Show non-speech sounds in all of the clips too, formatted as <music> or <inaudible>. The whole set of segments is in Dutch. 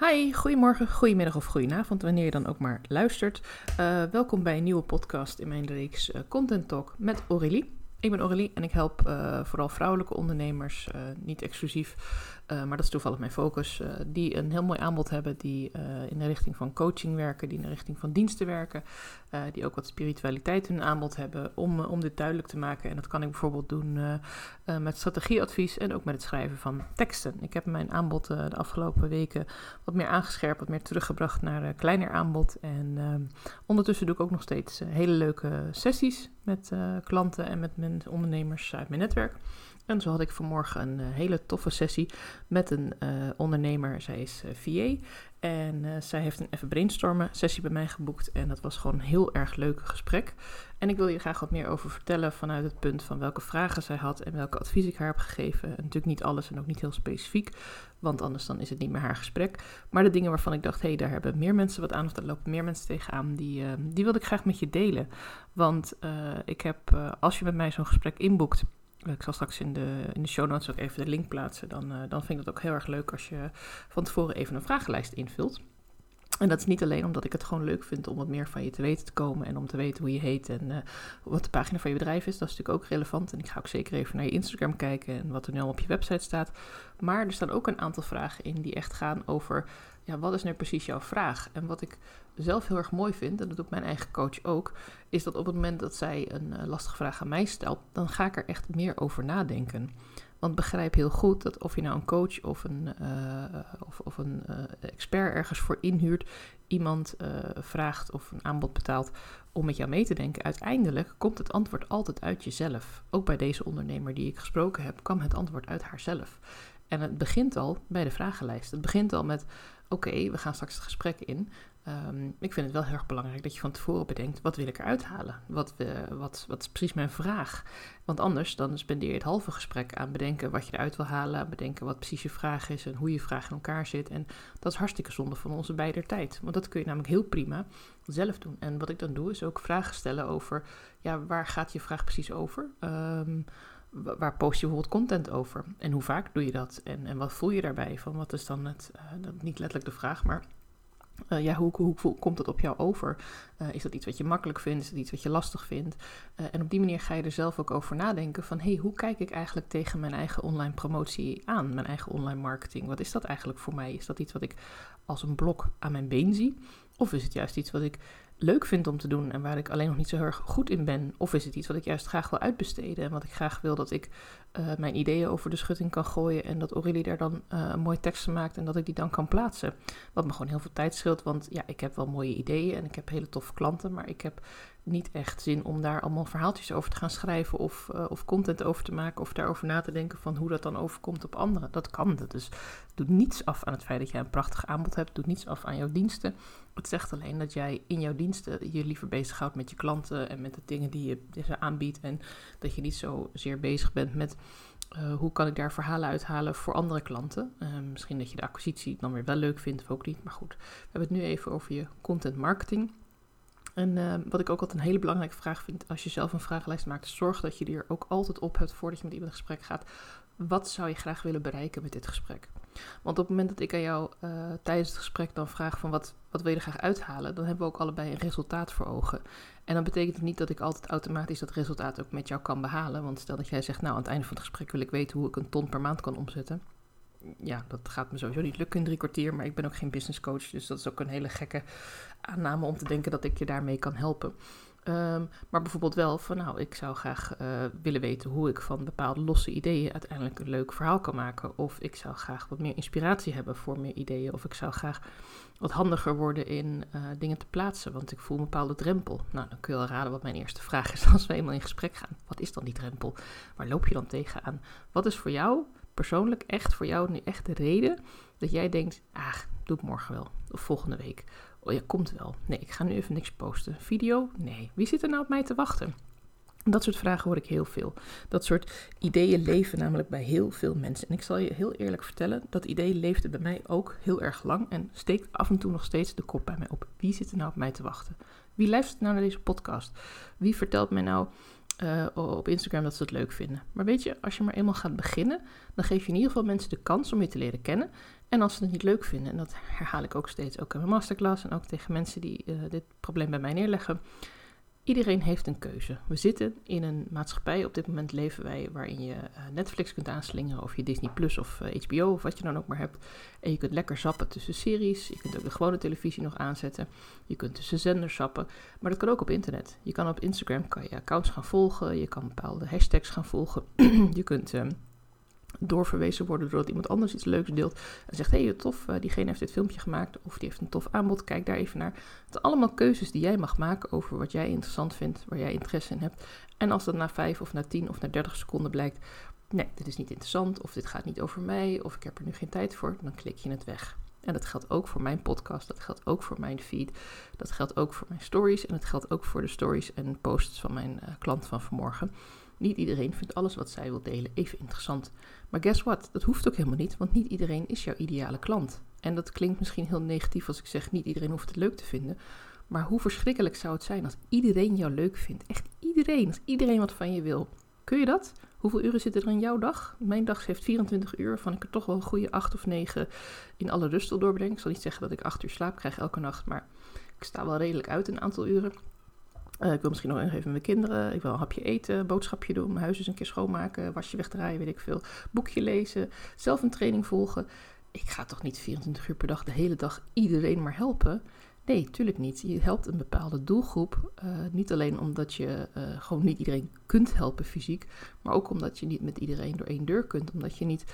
Hi, goedemorgen, goedemiddag of goedenavond, wanneer je dan ook maar luistert. Uh, welkom bij een nieuwe podcast in mijn reeks uh, Content Talk met Aurélie. Ik ben Aurélie en ik help uh, vooral vrouwelijke ondernemers, niet exclusief, uh, maar dat is toevallig mijn focus, die een heel mooi aanbod hebben, die in de richting van coaching werken, die in de richting van diensten werken, die ook wat spiritualiteit in hun aanbod hebben, om, om dit duidelijk te maken. En dat kan ik bijvoorbeeld doen met strategieadvies en ook met het schrijven van teksten. Ik heb mijn aanbod de afgelopen weken wat meer aangescherpt, wat meer teruggebracht naar kleiner aanbod. En ondertussen doe ik ook nog steeds hele leuke sessies met klanten en met ondernemers uit mijn netwerk. En zo had ik vanmorgen een uh, hele toffe sessie met een uh, ondernemer. Zij is uh, VA en zij heeft een even brainstormen sessie bij mij geboekt. En dat was gewoon een heel erg leuk gesprek. En ik wil je graag wat meer over vertellen vanuit het punt van welke vragen zij had en welke advies ik haar heb gegeven. En natuurlijk niet alles en ook niet heel specifiek, want anders dan is het niet meer haar gesprek. Maar de dingen waarvan ik dacht, hé, hey, daar hebben meer mensen wat aan of daar lopen meer mensen tegenaan, die, die wilde ik graag met je delen. Want ik heb, als je met mij zo'n gesprek inboekt ik zal straks in de, in de show notes ook even de link plaatsen. Dan, uh, dan vind ik het ook heel erg leuk als je van tevoren even een vragenlijst invult. En dat is niet alleen omdat ik het gewoon leuk vind om wat meer van je te weten te komen en om te weten hoe je heet en uh, wat de pagina van je bedrijf is. Dat is natuurlijk ook relevant. En ik ga ook zeker even naar je Instagram kijken en wat er nu op je website staat. Maar er staan ook een aantal vragen in die echt gaan over ja, wat is nu precies jouw vraag? En wat ik zelf heel erg mooi vind, en dat doet mijn eigen coach ook, is dat op het moment dat zij een uh, lastige vraag aan mij stelt, dan ga ik er echt meer over nadenken. Want begrijp heel goed dat of je nou een coach of een, uh, of, of een uh, expert ergens voor inhuurt, iemand vraagt of een aanbod betaalt om met jou mee te denken, uiteindelijk komt het antwoord altijd uit jezelf. Ook bij deze ondernemer die ik gesproken heb, kwam het antwoord uit haarzelf. En het begint al bij de vragenlijst. Het begint al met: oké, we gaan straks het gesprek in. Um, ik vind het wel heel erg belangrijk dat je van tevoren bedenkt: wat wil ik eruit halen? Wat, uh, wat, wat is precies mijn vraag? Want anders dan spendeer je het halve gesprek aan bedenken wat je eruit wil halen, aan bedenken wat precies je vraag is en hoe je vraag in elkaar zit. En dat is hartstikke zonde van onze beider tijd. Want dat kun je namelijk heel prima zelf doen. En wat ik dan doe, is ook vragen stellen over: ja, waar gaat je vraag precies over? Um, waar post je bijvoorbeeld content over? En hoe vaak doe je dat? En, en wat voel je daarbij? Van wat is dan het, uh, niet letterlijk de vraag, maar uh, ja, hoe, hoe, komt dat op jou over? Uh, is dat iets wat je makkelijk vindt? Is dat iets wat je lastig vindt? Uh, en op die manier ga je er zelf ook over nadenken van... hé, hey, hoe kijk ik eigenlijk tegen mijn eigen online promotie aan? Mijn eigen online marketing? Wat is dat eigenlijk voor mij? Is dat iets wat ik als een blok aan mijn been zie? Of is het juist iets wat ik leuk vind om te doen en waar ik alleen nog niet zo heel erg goed in ben? Of is het iets wat ik juist graag wil uitbesteden en wat ik graag wil dat ik uh, mijn ideeën over de schutting kan gooien en dat Aurélie daar dan een mooie teksten maakt en dat ik die dan kan plaatsen? Wat me gewoon heel veel tijd scheelt, want ja, ik heb wel mooie ideeën en ik heb hele toffe klanten, maar ik heb niet echt zin om daar allemaal verhaaltjes over te gaan schrijven of, uh, of content over te maken of daarover na te denken van hoe dat dan overkomt op anderen. Dat kan. Dat dus doet niets af aan het feit dat jij een prachtig aanbod hebt, doet niets af aan jouw diensten. Het zegt alleen dat jij in jouw diensten je liever bezighoudt met je klanten en met de dingen die je, aanbiedt en dat je niet zozeer bezig bent met uh, hoe kan ik daar verhalen uithalen voor andere klanten. Uh, misschien dat je de acquisitie dan weer wel leuk vindt of ook niet, maar goed. We hebben het nu even over je content marketing. En uh, wat ik ook altijd een hele belangrijke vraag vind als je zelf een vragenlijst maakt, zorg dat je die er ook altijd op hebt voordat je met iemand in gesprek gaat. Wat zou je graag willen bereiken met dit gesprek? Want op het moment dat ik aan jou uh, tijdens het gesprek dan vraag van wat, wat wil je er graag uithalen, dan hebben we ook allebei een resultaat voor ogen. En dan betekent niet dat ik altijd automatisch dat resultaat ook met jou kan behalen. Want stel dat jij zegt, nou aan het einde van het gesprek wil ik weten hoe ik een ton per maand kan omzetten ja, dat gaat me sowieso niet lukken in drie kwartier. Maar ik ben ook geen business coach. Dus dat is ook een hele gekke aanname om te denken dat ik je daarmee kan helpen. Um, maar bijvoorbeeld wel van, nou, ik zou graag uh, willen weten hoe ik van bepaalde losse ideeën uiteindelijk een leuk verhaal kan maken. Of ik zou graag wat meer inspiratie hebben voor meer ideeën. Of ik zou graag wat handiger worden in uh, dingen te plaatsen, want ik voel een bepaalde drempel. Nou, dan kun je wel raden wat mijn eerste vraag is <laughs> als we eenmaal in gesprek gaan. Wat is dan die drempel? Waar loop je dan tegenaan? Wat is voor jou persoonlijk echt voor jou nu echt de reden dat jij denkt, ah, doe het morgen wel. Of volgende week. Oh ja, komt wel. Nee, ik ga nu even niks posten. Video? Nee. Wie zit er nou op mij te wachten? Dat soort vragen hoor ik heel veel. Dat soort ideeën leven namelijk bij heel veel mensen. En ik zal je heel eerlijk vertellen, dat idee leefde bij mij ook heel erg lang en steekt af en toe nog steeds de kop bij mij op. Wie zit er nou op mij te wachten? Wie luistert nou naar deze podcast? Wie vertelt mij nou uh, op Instagram dat ze het leuk vinden. Maar weet je, als je maar eenmaal gaat beginnen, dan geef je in ieder geval mensen de kans om je te leren kennen. En als ze het niet leuk vinden, en dat herhaal ik ook steeds, ook in mijn masterclass en ook tegen mensen die uh, dit probleem bij mij neerleggen. Iedereen heeft een keuze. We zitten in een maatschappij, op dit moment leven wij, waarin je uh, Netflix kunt aanslingeren, of je Disney Plus of HBO of wat je dan ook maar hebt. En je kunt lekker zappen tussen series. Je kunt ook de gewone televisie nog aanzetten. Je kunt tussen zenders zappen. Maar dat kan ook op internet. Je kan op Instagram kan je accounts gaan volgen. Je kan bepaalde hashtags gaan volgen. <clears throat> je kunt. Uh, doorverwezen worden doordat iemand anders iets leuks deelt en zegt, hé, hey, tof, uh, diegene heeft dit filmpje gemaakt of die heeft een tof aanbod, kijk daar even naar. Het zijn allemaal keuzes die jij mag maken over wat jij interessant vindt, waar jij interesse in hebt. En als dat na 5 of na 10 of na 30 seconden blijkt, nee, dit is niet interessant of dit gaat niet over mij of ik heb er nu geen tijd voor, dan klik je het weg. En dat geldt ook voor mijn podcast, dat geldt ook voor mijn feed, dat geldt ook voor mijn stories en dat geldt ook voor de stories en posts van mijn uh, klant van vanmorgen. Niet iedereen vindt alles wat zij wil delen even interessant. Maar guess what? Dat hoeft ook helemaal niet, want niet iedereen is jouw ideale klant. En dat klinkt misschien heel negatief als ik zeg niet iedereen hoeft het leuk te vinden. Maar hoe verschrikkelijk zou het zijn als iedereen jou leuk vindt? Echt iedereen, als iedereen wat van je wil. Kun je dat? Hoeveel uren zitten er in jouw dag? Mijn dag heeft 24 uur, van ik er toch wel een goede 8 of 9 in alle rust wil doorbreng. Ik zal niet zeggen dat ik 8 uur slaap krijg elke nacht, maar ik sta wel redelijk uit een aantal uren. Uh, ik wil misschien nog even met mijn kinderen. Ik wil een hapje eten, boodschapje doen, mijn huis eens een keer schoonmaken, wasje wegdraaien, weet ik veel. Boekje lezen, zelf een training volgen. Ik ga toch niet 24 uur per dag de hele dag iedereen maar helpen? Nee, tuurlijk niet. Je helpt een bepaalde doelgroep. Uh, niet alleen omdat je uh, gewoon niet iedereen kunt helpen fysiek, maar ook omdat je niet met iedereen door één deur kunt. Omdat je niet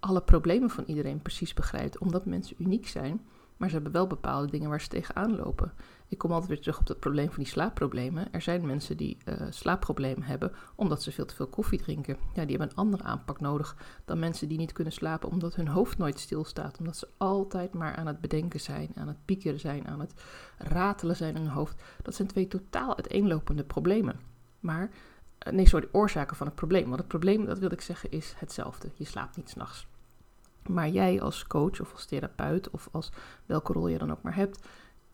alle problemen van iedereen precies begrijpt, omdat mensen uniek zijn. Maar ze hebben wel bepaalde dingen waar ze tegenaan lopen. Ik kom altijd weer terug op het probleem van die slaapproblemen. Er zijn mensen die uh, slaapproblemen hebben omdat ze veel te veel koffie drinken. Ja, die hebben een andere aanpak nodig dan mensen die niet kunnen slapen omdat hun hoofd nooit stilstaat. Omdat ze altijd maar aan het bedenken zijn, aan het piekeren zijn, aan het ratelen zijn in hun hoofd. Dat zijn twee totaal uiteenlopende problemen. Maar, uh, nee, sorry, oorzaken van het probleem. Want het probleem, dat wil ik zeggen, is hetzelfde. Je slaapt niet s'nachts. Maar jij als coach of als therapeut of als welke rol je dan ook maar hebt,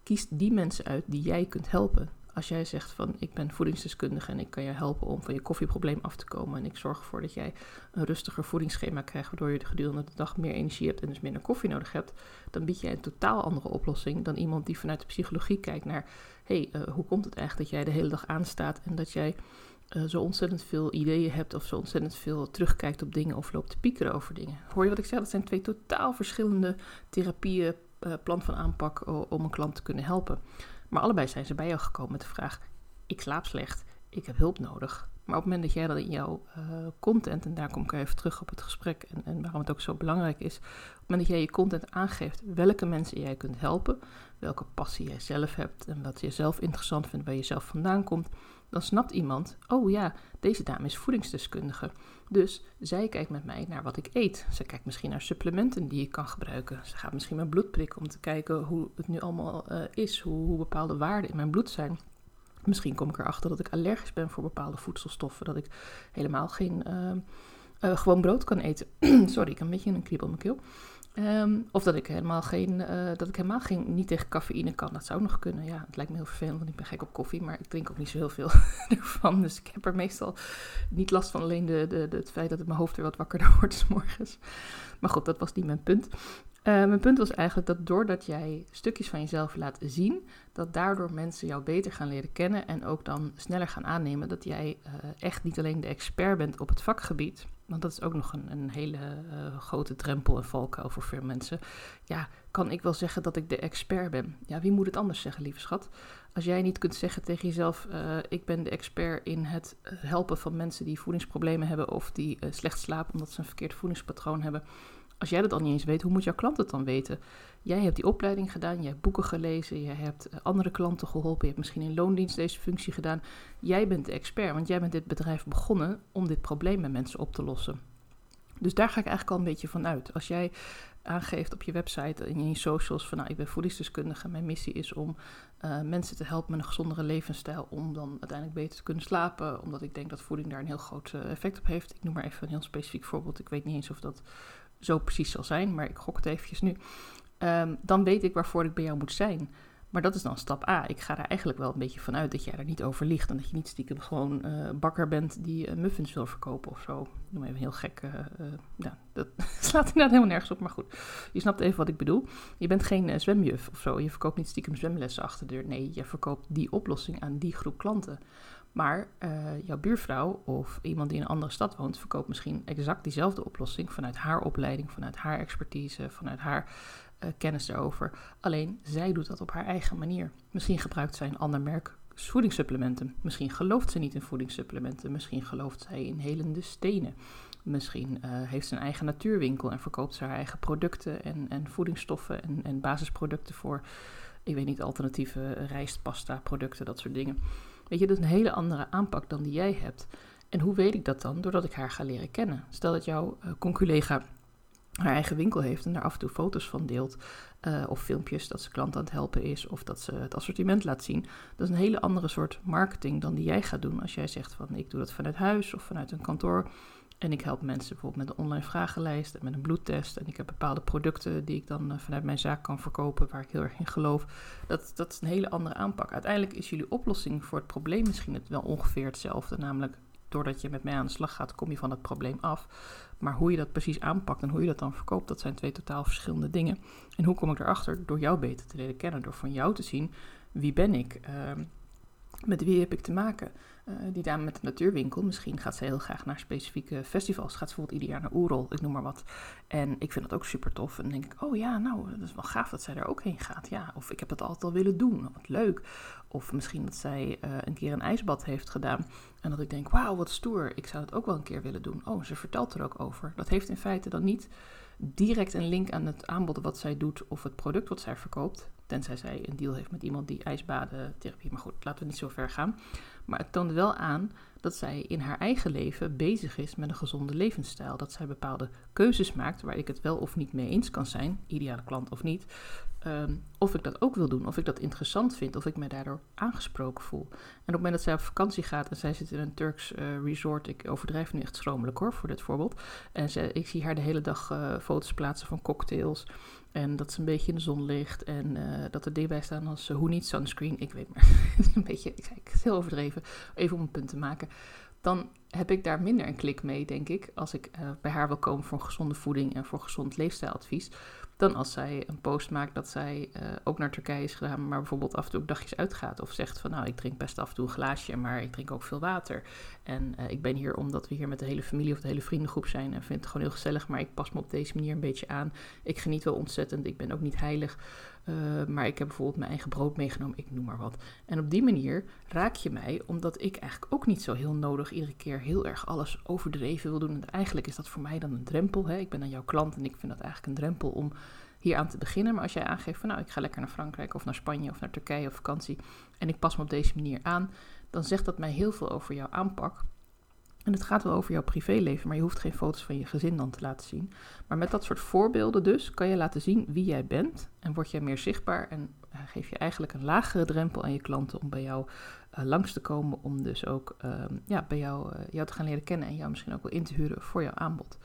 kiest die mensen uit die jij kunt helpen. Als jij zegt van ik ben voedingsdeskundige en ik kan je helpen om van je koffieprobleem af te komen en ik zorg ervoor dat jij een rustiger voedingsschema krijgt waardoor je gedurende de dag meer energie hebt en dus minder koffie nodig hebt, dan bied jij een totaal andere oplossing dan iemand die vanuit de psychologie kijkt naar hé, hey, uh, hoe komt het eigenlijk dat jij de hele dag aanstaat en dat jij uh, zo ontzettend veel ideeën hebt of zo ontzettend veel terugkijkt op dingen of loopt te piekeren over dingen. Hoor je wat ik zeg? Dat zijn twee totaal verschillende therapieën, plan van aanpak om een klant te kunnen helpen. Maar allebei zijn ze bij jou gekomen met de vraag: ik slaap slecht, ik heb hulp nodig. Maar op het moment dat jij dat in jouw uh, content, en daar kom ik even terug op het gesprek en, en, waarom het ook zo belangrijk is, op het moment dat jij je content aangeeft welke mensen jij kunt helpen, welke passie jij zelf hebt en wat je zelf interessant vindt, waar je zelf vandaan komt, dan snapt iemand, oh ja, deze dame is voedingsdeskundige. Dus zij kijkt met mij naar wat ik eet. Ze kijkt misschien naar supplementen die ik kan gebruiken. Ze gaat misschien mijn bloed prikken om te kijken hoe het nu allemaal uh, is, hoe, hoe bepaalde waarden in mijn bloed zijn. Misschien kom ik erachter dat ik allergisch ben voor bepaalde voedselstoffen, dat ik helemaal geen uh, uh, gewoon brood kan eten. <clears throat> Sorry, ik heb een beetje een kriebel in mijn keel. Um, of dat ik helemaal geen, uh, dat ik helemaal geen, niet tegen cafeïne kan. Dat zou nog kunnen. Ja, het lijkt me heel vervelend, want ik ben gek op koffie, maar ik drink ook niet zo heel veel <laughs> ervan. Dus ik heb er meestal niet last van. Alleen de, de, het feit dat het mijn hoofd weer wat wakkerder <laughs> wordt s morgens. Maar goed, dat was niet mijn punt. Uh, mijn punt was eigenlijk dat doordat jij stukjes van jezelf laat zien, dat daardoor mensen jou beter gaan leren kennen en ook dan sneller gaan aannemen dat jij uh, echt niet alleen de expert bent op het vakgebied, want dat is ook nog een, een hele uh, grote drempel en valkuil voor veel mensen. Ja, kan ik wel zeggen dat ik de expert ben? Ja, wie moet het anders zeggen, lieve schat? Als jij niet kunt zeggen tegen jezelf: uh, ik ben de expert in het helpen van mensen die voedingsproblemen hebben of die uh, slecht slapen omdat ze een verkeerd voedingspatroon hebben. Als jij dat al niet eens weet, hoe moet jouw klant het dan weten? Jij hebt die opleiding gedaan, jij hebt boeken gelezen, jij hebt andere klanten geholpen, je hebt misschien in loondienst deze functie gedaan. Jij bent de expert, want jij bent dit bedrijf begonnen om dit probleem met mensen op te lossen. Dus daar ga ik eigenlijk al een beetje van uit. Als jij aangeeft op je website en in je socials van nou, ik ben voedingsdeskundige. Mijn missie is om uh, mensen te helpen met een gezondere levensstijl om dan uiteindelijk beter te kunnen slapen. Omdat ik denk dat voeding daar een heel groot uh, effect op heeft. Ik noem maar even een heel specifiek voorbeeld. Ik weet niet eens of dat zo precies zal zijn, maar ik gok het eventjes nu. Um, dan weet ik waarvoor ik bij jou moet zijn. Maar dat is dan stap A. Ik ga er eigenlijk wel een beetje vanuit dat jij er niet over ligt. En dat je niet stiekem gewoon uh, bakker bent die uh, muffins wil verkopen of zo. Noem even heel gek. Uh, ja, dat <laughs> slaat inderdaad helemaal nergens op. Maar goed, je snapt even wat ik bedoel. Je bent geen zwemjuf of zo. Je verkoopt niet stiekem zwemlessen achter de deur. Nee, je verkoopt die oplossing aan die groep klanten. Maar jouw buurvrouw of iemand die in een andere stad woont, verkoopt misschien exact diezelfde oplossing vanuit haar opleiding, vanuit haar expertise, vanuit haar uh, kennis erover. Alleen zij doet dat op haar eigen manier. Misschien gebruikt zij een ander merk voedingssupplementen. Misschien gelooft ze niet in voedingssupplementen. Misschien gelooft zij in helende stenen. Misschien uh, heeft ze een eigen natuurwinkel en verkoopt ze haar eigen producten en, en voedingsstoffen en, en basisproducten voor, ik weet niet, alternatieve rijstpasta producten, dat soort dingen. Weet je, dat is een hele andere aanpak dan die jij hebt. En hoe weet ik dat dan? Doordat ik haar ga leren kennen. Stel dat jouw uh, conculega haar eigen winkel heeft en daar af en toe foto's van deelt. Uh, of filmpjes dat ze klant aan het helpen is of dat ze het assortiment laat zien. Dat is een hele andere soort marketing dan die jij gaat doen als jij zegt van ik doe dat vanuit huis of vanuit een kantoor. En ik help mensen bijvoorbeeld met een online vragenlijst en met een bloedtest. En ik heb bepaalde producten die ik dan uh, vanuit mijn zaak kan verkopen, waar ik heel erg in geloof. Dat, dat is een hele andere aanpak. Uiteindelijk is jullie oplossing voor het probleem misschien het wel ongeveer hetzelfde. Namelijk, doordat je met mij aan de slag gaat, kom je van het probleem af. Maar hoe je dat precies aanpakt en hoe je dat dan verkoopt, dat zijn twee totaal verschillende dingen. En hoe kom ik erachter? Door jou beter te leren kennen, door van jou te zien wie ben ik, uh, met wie heb ik te maken. Uh, die dame met de natuurwinkel, misschien gaat ze heel graag naar specifieke festivals. Gaat ze bijvoorbeeld ieder jaar naar Oerol, ik noem maar wat. En ik vind dat ook super tof. En denk ik, oh ja, nou, dat is wel gaaf dat zij daar ook heen gaat. Ja, of ik heb het altijd al willen doen, wat leuk. Of misschien dat zij uh, een keer een ijsbad heeft gedaan. En dat ik denk, wauw, wat stoer. Ik zou het ook wel een keer willen doen. Oh, ze vertelt er ook over. Dat heeft in feite dan niet direct een link aan het aanbod wat zij doet of het product wat zij verkoopt. Tenzij zij een deal heeft met iemand die ijsbadentherapie. Maar goed, laten we niet zo ver gaan. Maar het toont wel aan dat zij in haar eigen leven bezig is met een gezonde levensstijl. Dat zij bepaalde keuzes maakt waar ik het wel of niet mee eens kan zijn, ideale klant of niet. Um, of ik dat ook wil doen, of ik dat interessant vind, of ik me daardoor aangesproken voel. En op het moment dat zij op vakantie gaat en zij zit in een Turks uh, resort, ik overdrijf nu echt schromelijk hoor voor dit voorbeeld. En zij, ik zie haar de hele dag uh, foto's plaatsen van cocktails. En dat ze een beetje in de zon ligt. En uh, dat er dingen bij staan als hoe niet sunscreen. Ik weet maar. <laughs> een beetje, ik, ik het heel overdreven. Even om een punt te maken. Dan heb ik daar minder een klik mee, denk ik. Als ik uh, bij haar wil komen voor gezonde voeding en voor gezond leefstijladvies dan als zij een post maakt dat zij uh, ook naar Turkije is gegaan, maar bijvoorbeeld af en toe ook dagjes uitgaat. Of zegt van nou, ik drink best af en toe een glaasje, maar ik drink ook veel water. En uh, ik ben hier omdat we hier met de hele familie of de hele vriendengroep zijn en vind het gewoon heel gezellig, maar ik pas me op deze manier een beetje aan. Ik geniet wel ontzettend, ik ben ook niet heilig. Maar ik heb bijvoorbeeld mijn eigen brood meegenomen, ik noem maar wat. En op die manier raak je mij, omdat ik eigenlijk ook niet zo heel nodig iedere keer heel erg alles overdreven wil doen. En eigenlijk is dat voor mij dan een drempel. Hè? Ik ben dan jouw klant en ik vind dat eigenlijk een drempel om hier aan te beginnen. Maar als jij aangeeft van nou, ik ga lekker naar Frankrijk of naar Spanje of naar Turkije op vakantie en ik pas me op deze manier aan, dan zegt dat mij heel veel over jouw aanpak. En het gaat wel over jouw privéleven, maar je hoeft geen foto's van je gezin dan te laten zien. Maar met dat soort voorbeelden dus kan je laten zien wie jij bent en word jij meer zichtbaar en geef je eigenlijk een lagere drempel aan je klanten om bij jou uh, langs te komen, om dus ook uh, ja, bij jou, uh, jou te gaan leren kennen en jou misschien ook wel in te huren voor jouw aanbod.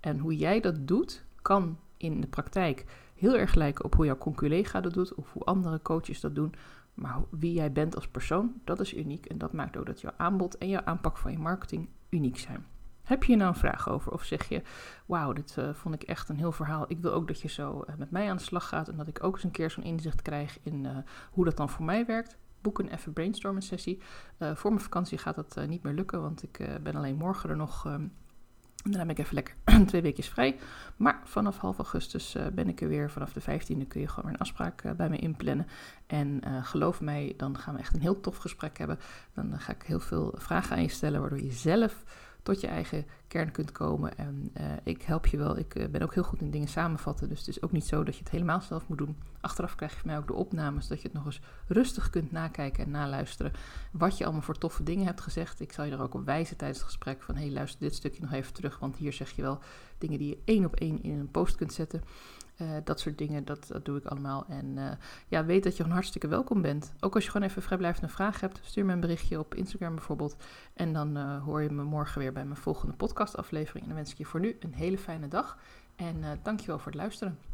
En hoe jij dat doet, kan in de praktijk heel erg lijken op hoe jouw conculega dat doet of hoe andere coaches dat doen. Maar wie jij bent als persoon, dat is uniek en dat maakt ook dat jouw aanbod en jouw aanpak van je marketing uniek zijn. Heb je nou een vraag over? Of zeg je, wauw, dit uh, vond ik echt een heel verhaal. Ik wil ook dat je zo uh, met mij aan de slag gaat en dat ik ook eens een keer zo'n inzicht krijg in uh, hoe dat dan voor mij werkt. Boek een even brainstormen sessie. voor mijn vakantie gaat dat niet meer lukken, want ik ben alleen morgen er nog um, dan heb ik even lekker <clears throat> twee weekjes vrij. Maar vanaf half augustus ben ik er weer. Vanaf de 15e kun je gewoon weer een afspraak bij me inplannen. En geloof mij, dan gaan we echt een heel tof gesprek hebben. Dan ga ik heel veel vragen aan je stellen, waardoor je zelf tot je eigen kern kunt komen. En uh, ik help je wel. Ik uh, ben ook heel goed in dingen samenvatten. Dus het is ook niet zo dat je het helemaal zelf moet doen. Achteraf krijg je van mij ook de opnames, dat je het nog eens rustig kunt nakijken en naluisteren. Wat je allemaal voor toffe dingen hebt gezegd. Ik zal je er ook op wijzen tijdens het gesprek van, hey, luister dit stukje nog even terug. Want hier zeg je wel dingen die je één op één in een post kunt zetten. Uh, dat soort dingen, dat, dat, doe ik allemaal. En uh, ja, weet dat je gewoon hartstikke welkom bent. Ook als je gewoon even vrijblijvende vraag hebt, stuur me een berichtje op Instagram bijvoorbeeld. En dan uh, hoor je me morgen weer bij mijn volgende podcastaflevering. En dan wens ik je voor nu een hele fijne dag. En dankjewel voor het luisteren.